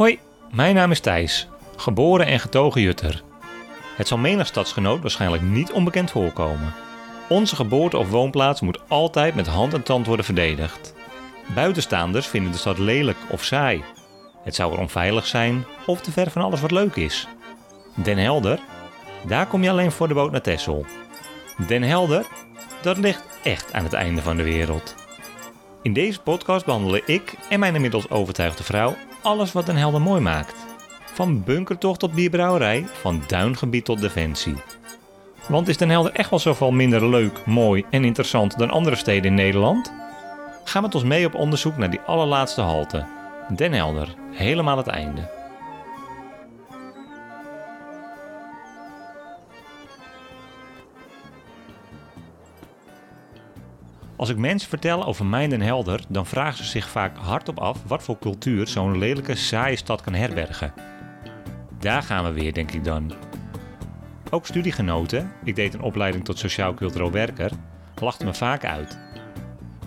Hoi, mijn naam is Thijs, geboren en getogen Jutter. Het zal menig stadsgenoot waarschijnlijk niet onbekend voorkomen. Onze geboorte of woonplaats moet altijd met hand en tand worden verdedigd. Buitenstaanders vinden de stad lelijk of saai. Het zou er onveilig zijn of te ver van alles wat leuk is. Den Helder, daar kom je alleen voor de boot naar Texel. Den Helder, dat ligt echt aan het einde van de wereld. In deze podcast behandelen ik en mijn inmiddels overtuigde vrouw alles wat Den Helder mooi maakt. Van bunkertocht tot bierbrouwerij, van duingebied tot defensie. Want is Den Helder echt wel zoveel minder leuk, mooi en interessant dan andere steden in Nederland? Ga met ons mee op onderzoek naar die allerlaatste halte. Den Helder, helemaal het einde. Als ik mensen vertel over mijn Den Helder, dan vragen ze zich vaak hardop af wat voor cultuur zo'n lelijke, saaie stad kan herbergen. Daar gaan we weer, denk ik dan. Ook studiegenoten, ik deed een opleiding tot sociaal-cultureel werker, lachten me vaak uit.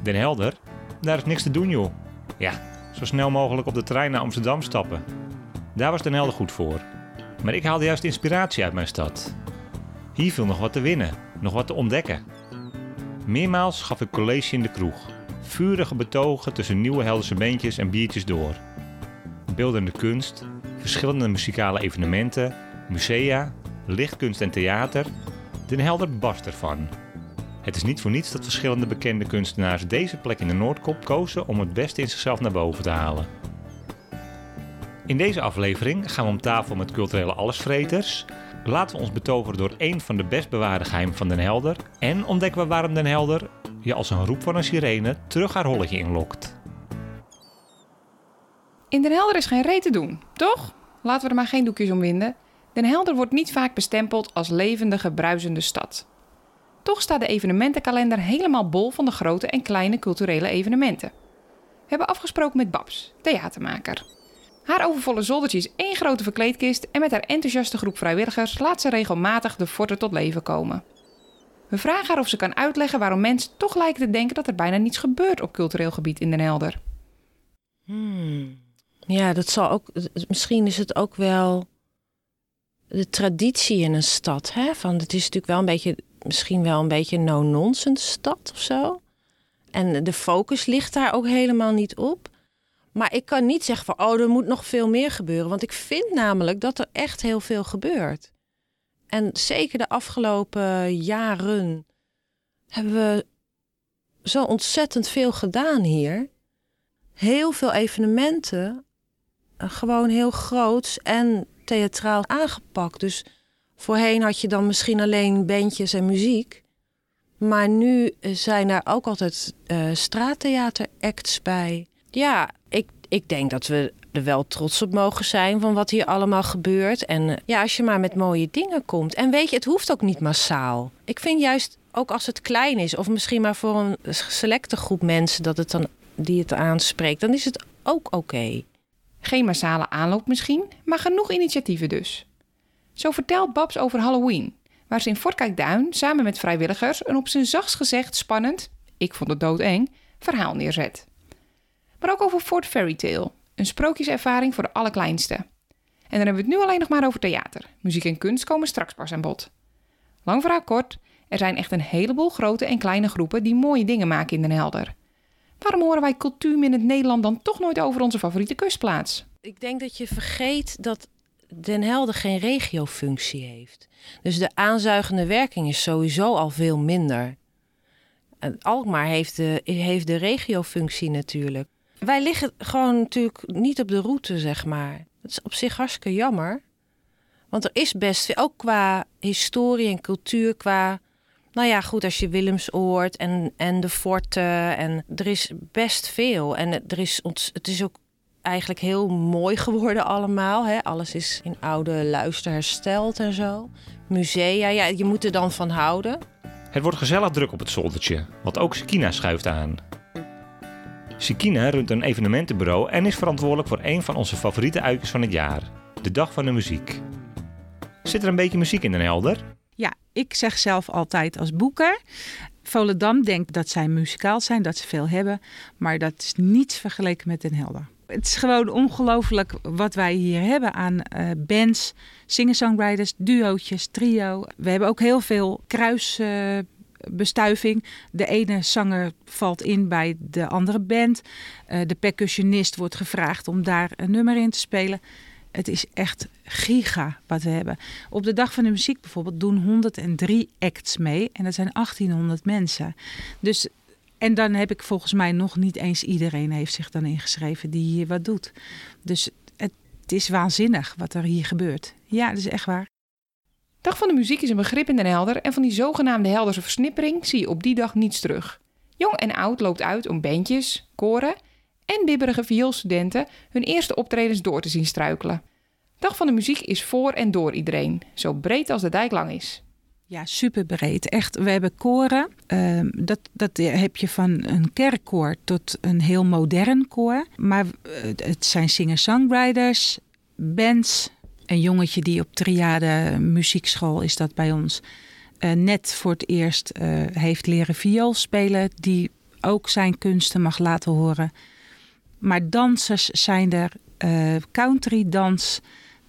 Den Helder, daar is niks te doen joh. Ja, zo snel mogelijk op de trein naar Amsterdam stappen. Daar was Den Helder goed voor. Maar ik haalde juist inspiratie uit mijn stad. Hier viel nog wat te winnen, nog wat te ontdekken. Meermaals gaf ik college in de kroeg. Vurige betogen tussen nieuwe Helderse beentjes en biertjes door. Beeldende kunst, verschillende muzikale evenementen, musea, lichtkunst en theater. Den Helder barst ervan. Het is niet voor niets dat verschillende bekende kunstenaars deze plek in de Noordkop kozen om het beste in zichzelf naar boven te halen. In deze aflevering gaan we om tafel met culturele allesvreters. Laten we ons betoveren door een van de best bewaarde geheimen van Den Helder. En ontdekken we waarom Den Helder je als een roep van een sirene terug haar holletje inlokt. In Den Helder is geen reet te doen, toch? Laten we er maar geen doekjes om winden. Den Helder wordt niet vaak bestempeld als levendige, bruisende stad. Toch staat de evenementenkalender helemaal bol van de grote en kleine culturele evenementen. We hebben afgesproken met Babs, theatermaker. Haar overvolle zoldertje is één grote verkleedkist en met haar enthousiaste groep vrijwilligers laat ze regelmatig de forten tot leven komen. We vragen haar of ze kan uitleggen waarom mensen toch lijken te denken dat er bijna niets gebeurt op cultureel gebied in Den Helder. Hmm. Ja, dat zal ook. Misschien is het ook wel de traditie in een stad. Hè? Van, het is natuurlijk wel een beetje, misschien wel een beetje een no-nonsense stad of zo. En de focus ligt daar ook helemaal niet op. Maar ik kan niet zeggen van, oh, er moet nog veel meer gebeuren. Want ik vind namelijk dat er echt heel veel gebeurt. En zeker de afgelopen jaren hebben we zo ontzettend veel gedaan hier. Heel veel evenementen, eh, gewoon heel groots en theatraal aangepakt. Dus voorheen had je dan misschien alleen bandjes en muziek. Maar nu zijn er ook altijd uh, straattheateracts bij. Ja, ik, denk dat we er wel trots op mogen zijn van wat hier allemaal gebeurt. En uh, ja, als je maar met mooie dingen komt. En weet je, het hoeft ook niet massaal. Ik vind juist, ook als het klein is, of misschien maar voor een selecte groep mensen dat het dan, die het aanspreekt, dan is het ook oké. Geen massale aanloop misschien, maar genoeg initiatieven dus. Zo vertelt Babs over Halloween, waar ze in Fort Kijkduin samen met vrijwilligers een op zijn zachtst gezegd spannend, ik vond het doodeng, verhaal neerzet. Maar ook over Fort Fairy Tale, een sprookjeservaring voor de allerkleinste. En dan hebben we het nu alleen nog maar over theater. Muziek en kunst komen straks pas aan bod. Lang verhaal kort, er zijn echt een heleboel grote en kleine groepen die mooie dingen maken in Den Helder. Waarom horen wij cultuur in het Nederland dan toch nooit over onze favoriete kustplaats? Ik denk dat je vergeet dat Den Helder geen regiofunctie heeft. Dus de aanzuigende werking is sowieso al veel minder. Alkmaar heeft de, heeft de regiofunctie natuurlijk. Wij liggen gewoon natuurlijk niet op de route, zeg maar. Dat is op zich hartstikke jammer. Want er is best ook qua historie en cultuur, qua nou ja, goed, als je Willemsoord en, en de forten en er is best veel. En er is ont, het is ook eigenlijk heel mooi geworden allemaal. Hè? Alles is in oude luister hersteld en zo. Musea, ja, je moet er dan van houden. Het wordt gezellig druk op het zoldertje, wat ook Sikina schuift aan. Sikina runt een evenementenbureau en is verantwoordelijk voor een van onze favoriete uitjes van het jaar, de Dag van de Muziek. Zit er een beetje muziek in Den Helder? Ja, ik zeg zelf altijd als boeker. Volendam denkt dat zij muzikaal zijn, dat ze veel hebben. Maar dat is niets vergeleken met Den Helder. Het is gewoon ongelooflijk wat wij hier hebben aan eh, bands, singer-songwriters, duootjes, trio. We hebben ook heel veel kruisbestuiving. de ene zanger valt in bij de andere band. Uh, de percussionist wordt gevraagd om daar een nummer in te spelen. Het is echt giga wat we hebben. Op de dag van de muziek bijvoorbeeld doen 103 acts mee. En dat zijn 1800 mensen. Dus en dan heb ik volgens mij nog niet eens iedereen heeft zich dan ingeschreven die hier wat doet. Dus het, is waanzinnig wat er hier gebeurt. Ja, dat is echt waar. Dag van de muziek is een begrip in Den Helder en van die zogenaamde Helderse versnippering zie je op die dag niets terug. Jong en oud loopt uit om bandjes, koren en bibberige vioolstudenten hun eerste optredens door te zien struikelen. Dag van de muziek is voor en door iedereen, zo breed als de dijk lang is. Ja, super breed. Echt, we hebben koren. Uh, dat, dat heb je van een kerkkoor tot een heel modern koor. Maar uh, het zijn singer-songwriters, bands. Een jongetje die op triade muziekschool is dat bij ons. Uh, net voor het eerst uh, heeft leren viool spelen. Die ook zijn kunsten mag laten horen. Maar dansers zijn er. country dans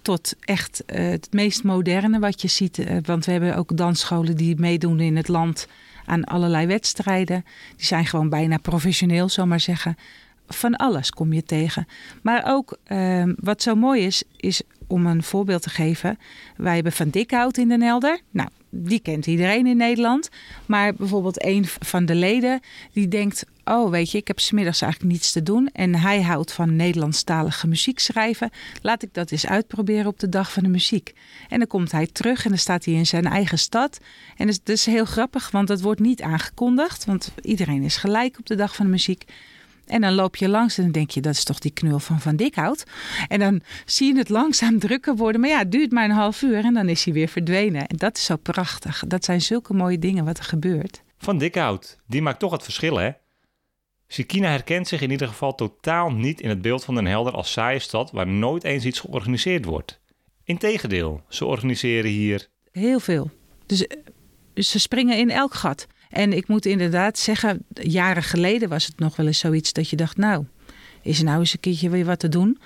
tot echt uh, het meest moderne wat je ziet. Uh, want we hebben ook dansscholen die meedoen in het land aan allerlei wedstrijden. Die zijn gewoon bijna professioneel, zal maar zeggen. Van alles kom je tegen. Maar ook uh, wat zo mooi is, is om een voorbeeld te geven. Wij hebben Van Dikhout in Den Helder. Nou, die kent iedereen in Nederland. Maar bijvoorbeeld een van de leden die denkt: Oh, weet je, ik heb smiddags eigenlijk niets te doen. En hij houdt van Nederlandstalige muziek schrijven. Laat ik dat eens uitproberen op de dag van de muziek. En dan komt hij terug en dan staat hij in zijn eigen stad. En dat is heel grappig, want dat wordt niet aangekondigd. Want iedereen is gelijk op de dag van de muziek. En dan loop je langs en dan denk je, dat is toch die knul van Van Dikhout. En dan zie je het langzaam drukker worden. Maar ja, het duurt maar een half uur en dan is hij weer verdwenen. En dat is zo prachtig. Dat zijn zulke mooie dingen wat er gebeurt. Van Dikhout, die maakt toch het verschil hè? Sikina herkent zich in ieder geval totaal niet in het beeld van Den Helder als saaie stad waar nooit eens iets georganiseerd wordt. Integendeel, ze organiseren hier... Heel veel. Dus, dus ze springen in elk gat. En ik moet inderdaad zeggen, jaren geleden was het nog wel eens zoiets dat je dacht, nou, is nou eens een keertje weer wat te doen?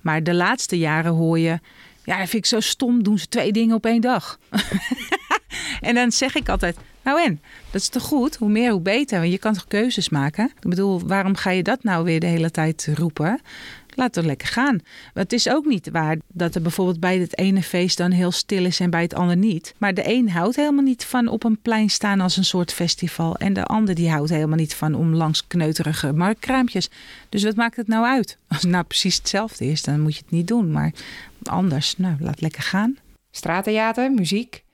Maar de laatste jaren hoor je, ja, dat vind ik zo stom, doen ze twee dingen op één dag. en dan zeg ik altijd, nou en, dat is toch goed? Hoe meer, hoe beter. Want je kan toch keuzes maken? Ik bedoel, waarom ga je dat nou weer de hele tijd roepen? Laat het lekker gaan. Het is ook niet waar dat er bijvoorbeeld bij het ene feest dan heel stil is en bij het andere niet. Maar de een houdt helemaal niet van op een plein staan als een soort festival. En de ander die houdt helemaal niet van om langs kneuterige marktkraampjes. Dus wat maakt het nou uit? Als het nou precies hetzelfde is, dan moet je het niet doen. Maar anders, nou, laat lekker gaan. Straattheater, muziek.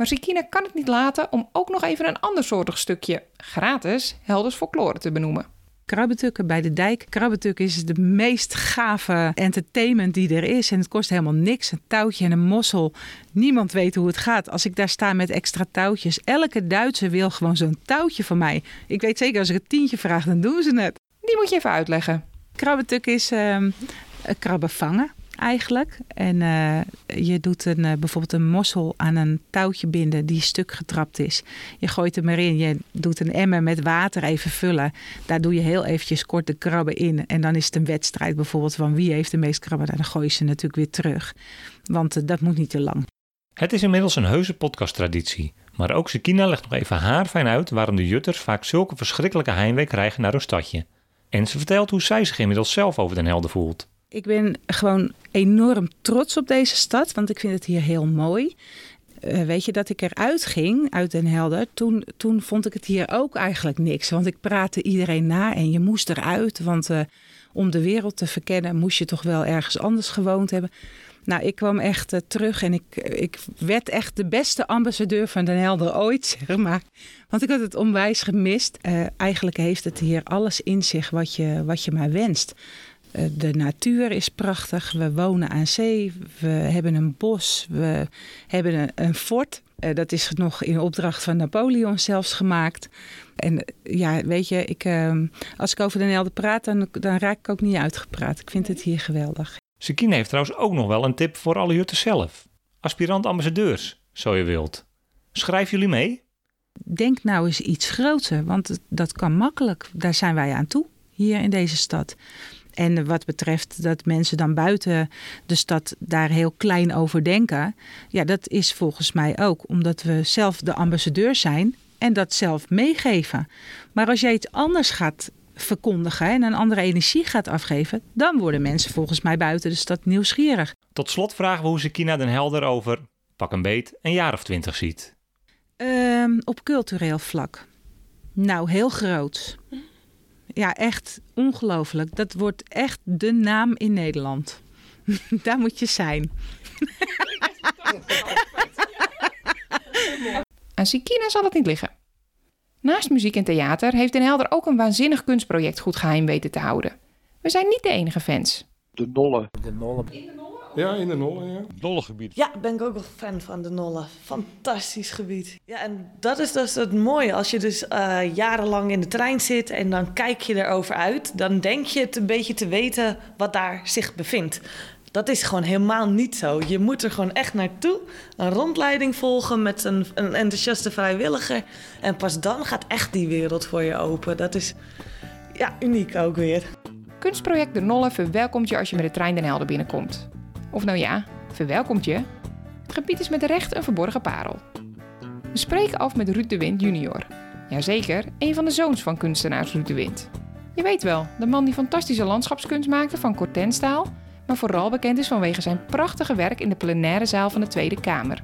Maar Zikina kan het niet laten om ook nog even een ander soortig stukje gratis Helders folklore te benoemen krabbetukken bij de dijk. Krabbetuk is de meest gave entertainment die er is. En het kost helemaal niks. Een touwtje en een mossel. Niemand weet hoe het gaat. Als ik daar sta met extra touwtjes. Elke Duitser wil gewoon zo'n touwtje van mij. Ik weet zeker als ik het tientje vraag, dan doen ze het. Die moet je even uitleggen. Krabbetuk is um, krabben vangen eigenlijk. En uh, je doet een, uh, bijvoorbeeld een mossel aan een touwtje binden die stuk getrapt is. Je gooit hem erin, je doet een emmer met water even vullen. Daar doe je heel eventjes kort de krabben in. En dan is het een wedstrijd bijvoorbeeld van wie heeft de meest krabben. Nou, dan gooi je ze natuurlijk weer terug. Want uh, dat moet niet te lang. Het is inmiddels een heuse podcasttraditie. Maar ook Sekina legt nog even haarfijn uit waarom de jutters vaak zulke verschrikkelijke heimwee krijgen naar hun stadje. En ze vertelt hoe zij zich inmiddels zelf over Den Helder voelt. Ik ben gewoon enorm trots op deze stad, want ik vind het hier heel mooi. Uh, weet je, dat ik eruit ging uit Den Helder, toen, toen vond ik het hier ook eigenlijk niks. Want ik praatte iedereen na en je moest eruit. Want uh, om de wereld te verkennen moest je toch wel ergens anders gewoond hebben. Nou, ik kwam echt uh, terug en ik, ik werd echt de beste ambassadeur van Den Helder ooit, zeg maar. Want ik had het onwijs gemist. eigenlijk heeft het hier alles in zich wat je, wat je maar wenst. Eh, de natuur is prachtig. We wonen aan zee. We hebben een bos. We hebben een, een fort. Uh, dat is nog in opdracht van Napoleon zelfs gemaakt. En ja, weet je, ik, uh, als ik over de Nelde praat, dan, dan raak ik ook niet uitgepraat. Ik vind het hier geweldig. Sekine heeft trouwens ook nog wel een tip voor alle jutters zelf. Aspirant-ambassadeurs, zo je wilt. Schrijven jullie mee? Denk nou eens iets groter, want dat kan makkelijk. Daar zijn wij aan toe, hier in deze stad. En wat betreft dat mensen dan buiten de stad daar heel klein over denken. Ja, dat is volgens mij ook omdat we zelf de ambassadeur zijn en dat zelf meegeven. Maar als jij iets anders gaat verkondigen en een andere energie gaat afgeven, dan worden mensen volgens mij buiten de stad nieuwsgierig. Tot slot vragen we hoe Sekina den Helder over, pak een beet, een jaar of twintig ziet. Ehm, op cultureel vlak. Nou, heel groot. Ja, echt ongelooflijk. Dat wordt echt de naam in Nederland. Daar moet je zijn. Aan Sikina zal het niet liggen. Naast muziek en theater heeft Den Helder ook een waanzinnig kunstproject goed geheim weten te houden. We zijn niet de enige fans. De Nolle. De Nolle. Ja, in de Nolle, ja. Nollegebied. Ja, ben ik ook wel fan van de Nolle. Fantastisch gebied. Ja, en dat is dus het mooie. Als je dus eh, jarenlang in de trein zit en dan kijk je erover uit, dan denk je het een beetje te weten wat daar zich bevindt. Dat is gewoon helemaal niet zo. Je moet er gewoon echt naartoe, een rondleiding volgen met een, een enthousiaste vrijwilliger. En pas dan gaat echt die wereld voor je open. Dat is ja, uniek ook weer. Kunstproject De Nolle verwelkomt je als je met de trein Den Helder binnenkomt. Of nou ja, verwelkomt je. Het gebied is met recht een verborgen parel. We spreken af met Ruud de Wind junior. Jazeker, een van de zoons van kunstenaars Ruud de Wind. Je weet wel, de man die fantastische landschapskunst maakte van Cortenstaal, maar vooral bekend is vanwege zijn prachtige werk in de plenaire zaal van de Tweede Kamer.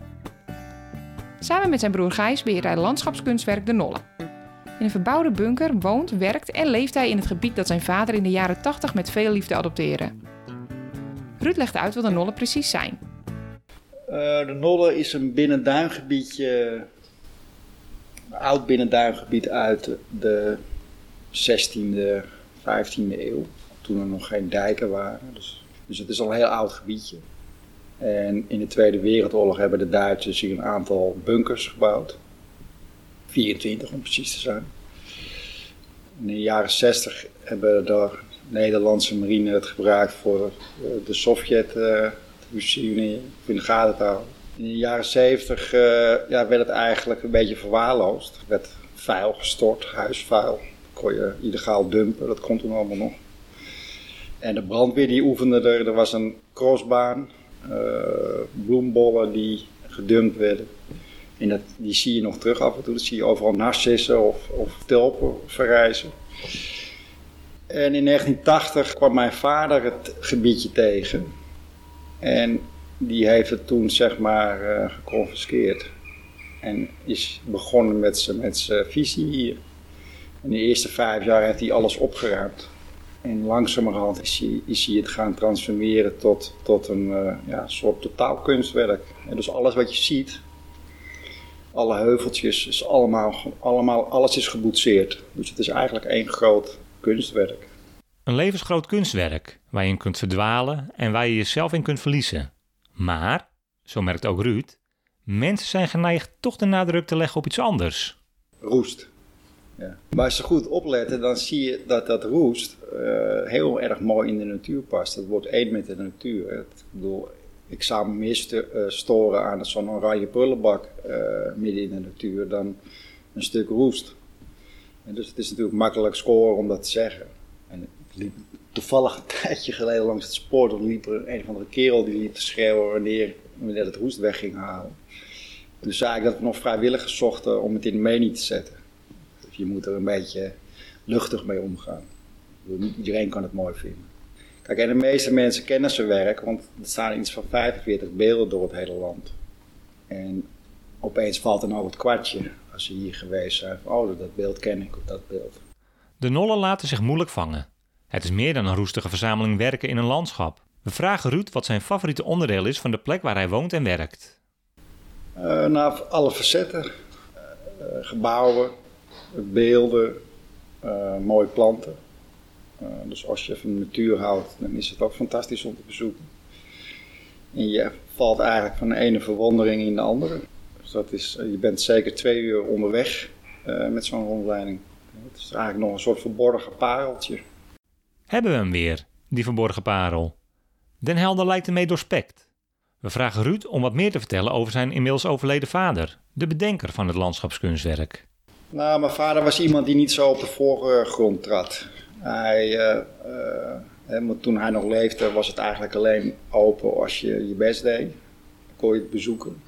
Samen met zijn broer Gijs beheert hij landschapskunstwerk De Nolle. In een verbouwde bunker woont, werkt en leeft hij in het gebied dat zijn vader in de jaren 80 met veel liefde adopteerde. Ruud legt uit wat de nollen precies zijn. Uh, de Nolle is een binnenduingebiedje, een oud binnenduingebied uit de 16e, 15e eeuw. Toen er nog geen dijken waren. Dus, dus het is al een heel oud gebiedje. En in de Tweede Wereldoorlog hebben de Duitsers hier een aantal bunkers gebouwd. 24 om precies te zijn. In de jaren 60 hebben de Nederlandse marine het gebruikt voor eh, de Sovjet-Unie in de gaten te houden. In de jaren 70 uh, ja, werd het eigenlijk een beetje verwaarloosd. Er werd vuil gestort, huisvuil. kon je illegaal dumpen, dat kon toen allemaal nog. En de brandweer die oefende er. Er was een crossbaan, bloembollen die gedumpt werden. En dat, die zie je nog terug af en toe. Dat zie je overal narcissen of, of tulpen verrijzen. En in 1980 kwam mijn vader het gebiedje tegen. En die heeft het toen zeg maar uh, geconfiskeerd. En is begonnen met zijn met visie hier. In de eerste vijf jaar heeft hij alles opgeruimd. En langzamerhand is hij, is hij het gaan transformeren tot, tot een uh, ja, soort totaalkunstwerk. En dus alles wat je ziet, alle heuveltjes, is allemaal, allemaal, alles is geboetseerd. Dus het is eigenlijk één groot kunstwerk. Een levensgroot kunstwerk waar je in kunt verdwalen en waar je jezelf in kunt verliezen. Maar, zo merkt ook Ruud, mensen zijn geneigd toch de nadruk te leggen op iets anders. Roest. Ja. Maar als ze goed opletten, dan zie je dat dat roest uh, heel erg mooi in de natuur past. Dat wordt één met de natuur. Ik bedoel, ik zou me meer uh, storen aan zo'n oranje prullenbak uh, midden in de natuur dan een stuk roest. En dus het is natuurlijk makkelijk scoren om dat te zeggen. En liep toevallig een tijdje geleden langs het spoor. Dan liep er een of andere kerel die liep te schreeuwen wanneer, wanneer het roest weg ging halen. Toen zei ik dat we nog vrijwilligers zochten om het in de mening te zetten. Dus je moet er een beetje luchtig mee omgaan. Iedereen kan het mooi vinden. Kijk, en de meeste mensen kennen zijn werk, want er staan iets van 45 beelden door het hele land. En opeens valt er nou het kwartje als ze hier geweest zijn. Van, oh, dat beeld ken ik, of dat beeld. De nollen laten zich moeilijk vangen. Het is meer dan een roestige verzameling werken in een landschap. We vragen Ruud wat zijn favoriete onderdeel is van de plek waar hij woont en werkt. Uh, nou, alle facetten. Uh, gebouwen, beelden, uh, mooie planten. dus als je van de natuur houdt, dan is het ook fantastisch om te bezoeken. En je valt eigenlijk van de ene verwondering in de andere. Dus dat is, je bent zeker twee uur onderweg met zo'n rondleiding. Het is eigenlijk nog een soort verborgen pareltje. Hebben we hem weer, die verborgen parel? Den Helder lijkt ermee doorspekt. We vragen Ruud om wat meer te vertellen over zijn inmiddels overleden vader, de bedenker van het landschapskunstwerk. Nou, mijn vader was iemand die niet zo op de voorgrond trad. Hij uh, uh, want toen hij nog leefde was het eigenlijk alleen open als je je best deed. Dan kon je het bezoeken.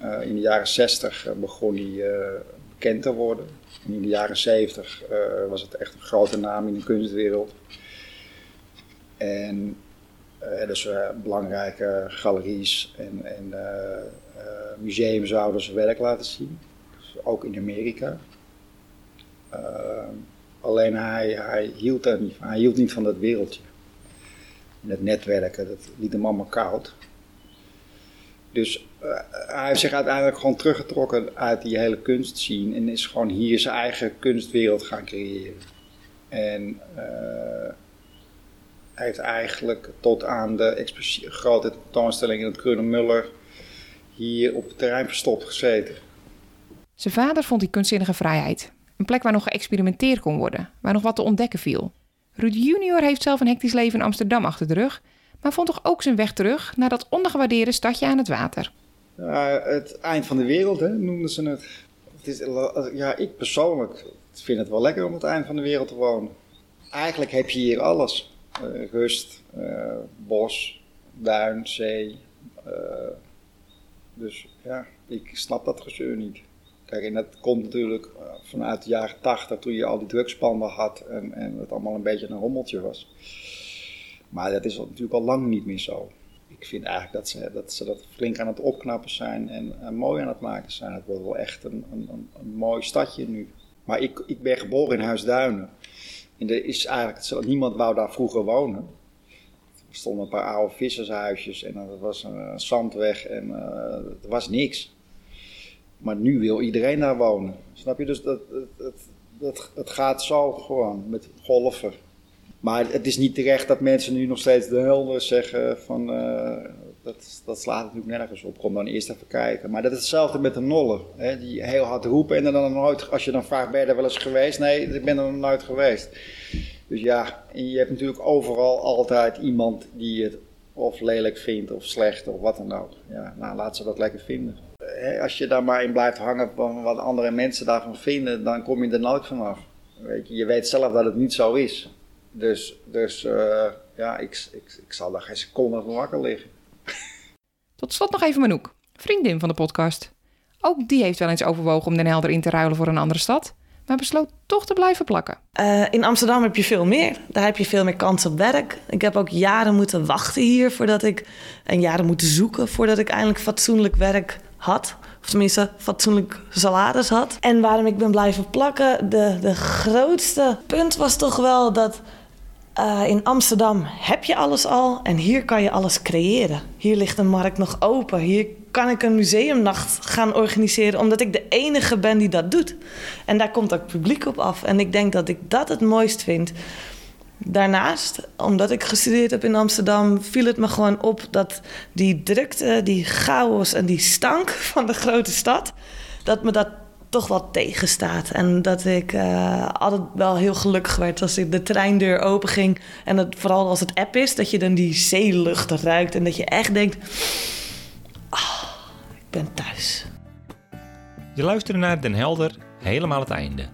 Eh, in de jaren 60 begon hij eh, bekend te worden. En in de jaren 70 eh, was het echt een grote naam in de kunstwereld. En eh, dus eh, belangrijke galeries en, en eh, eh, museums zouden zijn werk laten zien. Dus ook in Amerika. Eh, alleen hij, hij, hield niet van. Hij hield niet van dat wereldje. En het netwerken, dat liet hem allemaal koud. Dus eh, hij heeft zich uiteindelijk gewoon teruggetrokken uit die hele kunstscene en is gewoon hier zijn eigen kunstwereld gaan creëren. En eh, heeft eigenlijk tot aan de grote tentoonstelling in het Kronen Muller hier op het terrein verstopt gezeten. Zijn vader vond die kunstzinnige vrijheid. Een plek waar nog geëxperimenteerd kon worden, waar nog wat te ontdekken viel. Ruud junior heeft zelf een hectisch leven in Amsterdam achter de rug, maar vond toch ook zijn weg terug naar dat ondergewaardeerde stadje aan het water. Het eind van de wereld, hè, noemden ze het. het is, ja, ik persoonlijk vind het wel lekker om het eind van de wereld te wonen. Eigenlijk heb je hier alles. Eh, rust, eh, bos, duin, zee. eh, dus ja, ik snap dat gezeur niet. Kijk, en dat komt natuurlijk vanuit de jaren tachtig, toen je al die drugspanden had en, en het allemaal een beetje een rommeltje was. Maar dat is natuurlijk al lang niet meer zo ik vind eigenlijk dat ze, dat dat flink aan het opknappen zijn en, mooi aan het maken zijn. Het wordt wel echt een, een, een, mooi stadje nu. Maar ik, ik ben geboren in Huisduinen. En er is eigenlijk, niemand wou daar vroeger wonen. Er stonden een paar oude vissershuisjes en er was een zandweg en eh, er was niks. Maar nu wil iedereen daar wonen. Snap je? Dus dat, dat, dat, gaat zo gewoon met golven. Maar het is niet terecht dat mensen nu nog steeds de helder zeggen van... eh, dat, dat slaat natuurlijk nergens op. Kom dan eerst even kijken. Maar dat is hetzelfde met de nollen. Hè, die heel hard roepen en dan nooit... Als je dan vraagt, ben je er wel eens geweest? Nee, ik ben er nog nooit geweest. Dus ja, en je hebt natuurlijk overal altijd iemand die het of lelijk vindt of slecht of wat dan ook. Ja, nou, laat ze dat lekker vinden. Als je daar maar in blijft hangen van wat andere mensen daarvan vinden, dan kom je er nooit vanaf. Weet je, je weet zelf dat het niet zo is. Dus, dus eh, ja, ik, ik, ik zal daar geen seconde van wakker liggen. Tot slot nog even Manouk, vriendin van de podcast. Ook die heeft wel eens overwogen om Den Helder in te ruilen voor een andere stad, maar besloot toch te blijven plakken. Eh, in Amsterdam heb je veel meer. Daar heb je veel meer kans op werk. Ik heb ook jaren moeten wachten hier voordat ik. En jaren moeten zoeken voordat ik eindelijk fatsoenlijk werk had. Of tenminste, fatsoenlijk salaris had. En waarom ik ben blijven plakken, de, de grootste punt was toch wel dat. Eh, in Amsterdam heb je alles al en hier kan je alles creëren. Hier ligt de markt nog open. Hier kan ik een museumnacht gaan organiseren, omdat ik de enige ben die dat doet. En daar komt ook publiek op af. En ik denk dat ik dat het mooist vind. Daarnaast, omdat ik gestudeerd heb in Amsterdam, viel het me gewoon op dat die drukte, die chaos en die stank van de grote stad, dat me dat toch wel tegenstaat. En dat ik eh, altijd wel heel gelukkig werd als de treindeur open ging. En dat, vooral als het app is, dat je dan die zeelucht ruikt en dat je echt denkt, ah, ik ben thuis. Je luisterde naar Den Helder helemaal het einde.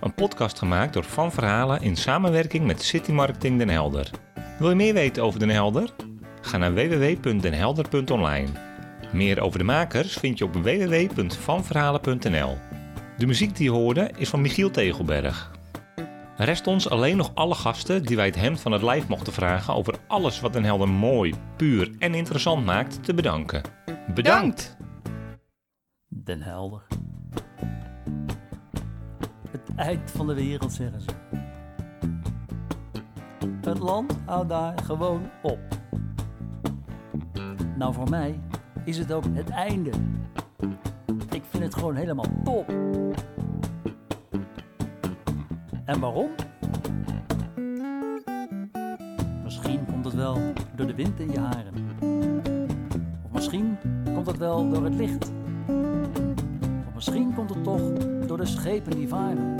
Een podcast gemaakt door Van Verhalen in samenwerking met City Marketing Den Helder. Wil je meer weten over Den Helder? Ga naar www.denhelder.online. Meer over de makers vind je op www.vanverhalen.nl. De muziek die je hoorde is van Michiel Tegelberg. Rest ons alleen nog alle gasten die wij het hemd van het lijf mochten vragen over alles wat Den Helder mooi, puur en interessant maakt te bedanken. Bedankt! Den Helder. Het eind van de wereld, zeggen ze. Het land houdt daar gewoon op. Nou, voor mij is het ook het einde. Het gewoon helemaal top. En waarom? Misschien komt het wel door de wind in je haren. Of misschien komt het wel door het licht. Of misschien komt het toch door de schepen die varen.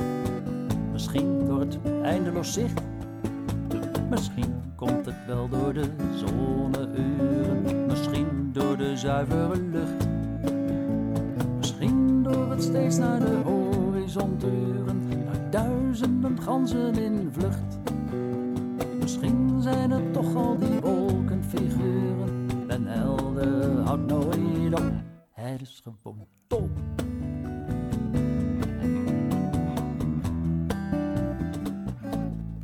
Misschien door het eindeloos zicht. Misschien komt het wel door de zonneuren. Misschien door de zuivere lucht. Steeds naar de horizon turen. Naar duizenden ganzen in vlucht. Misschien zijn het toch al die wolkenfiguren. Den helder houdt nooit op, het is gewoon top.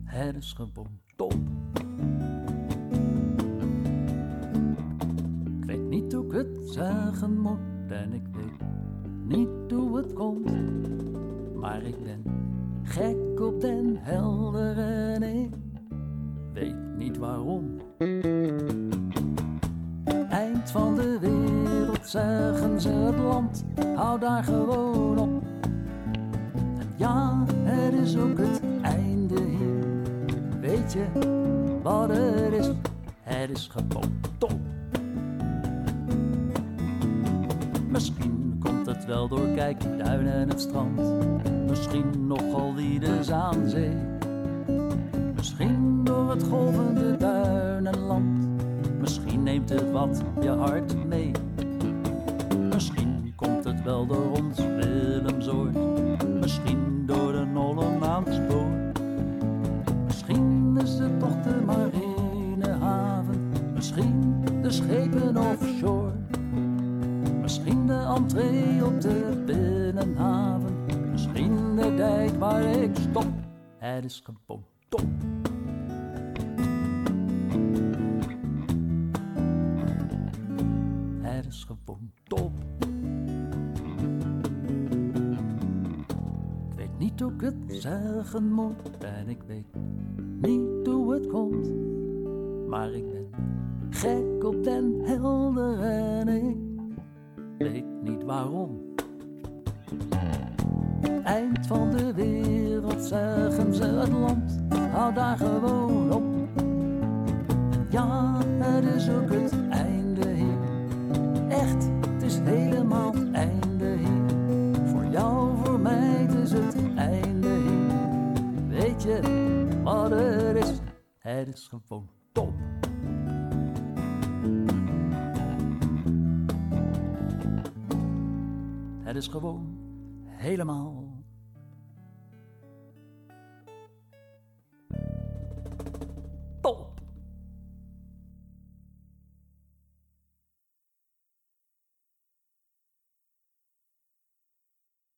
Het is gewoon. Ik weet niet hoe ik het zeggen moet en ik weet niet komt. Maar ik ben gek op den helder en weet niet waarom. Eind van de wereld zeggen ze het land, hou daar gewoon op. Ja, het is ook het einde hier. Weet je wat het is? Het is gewoon wel door kijkduinen en het strand. Misschien nogal die de Zaanzee. Misschien door het golvende duinenland. Misschien neemt het wat je hart mee. Misschien komt het wel door ons Willemsoord. Misschien door de nolle maanspoor. Misschien is het toch de marinehaven. Misschien de schepen offshore. Op de binnenhaven. Misschien de dijk waar ik stop. Het is gewoon top. Het is gewoon top. Ik weet niet hoe ik het zeggen moet en ik weet niet hoe het komt. Maar ik ben gek op den helder en ik weet niet waarom. Eind van de wereld zeggen ze het land, hou daar gewoon op. Ja, het is ook het einde hier. Echt, het is helemaal het einde hier. Voor jou, voor mij, het is het einde hier. Weet je wat het is? Het is gewoon top. Het is gewoon helemaal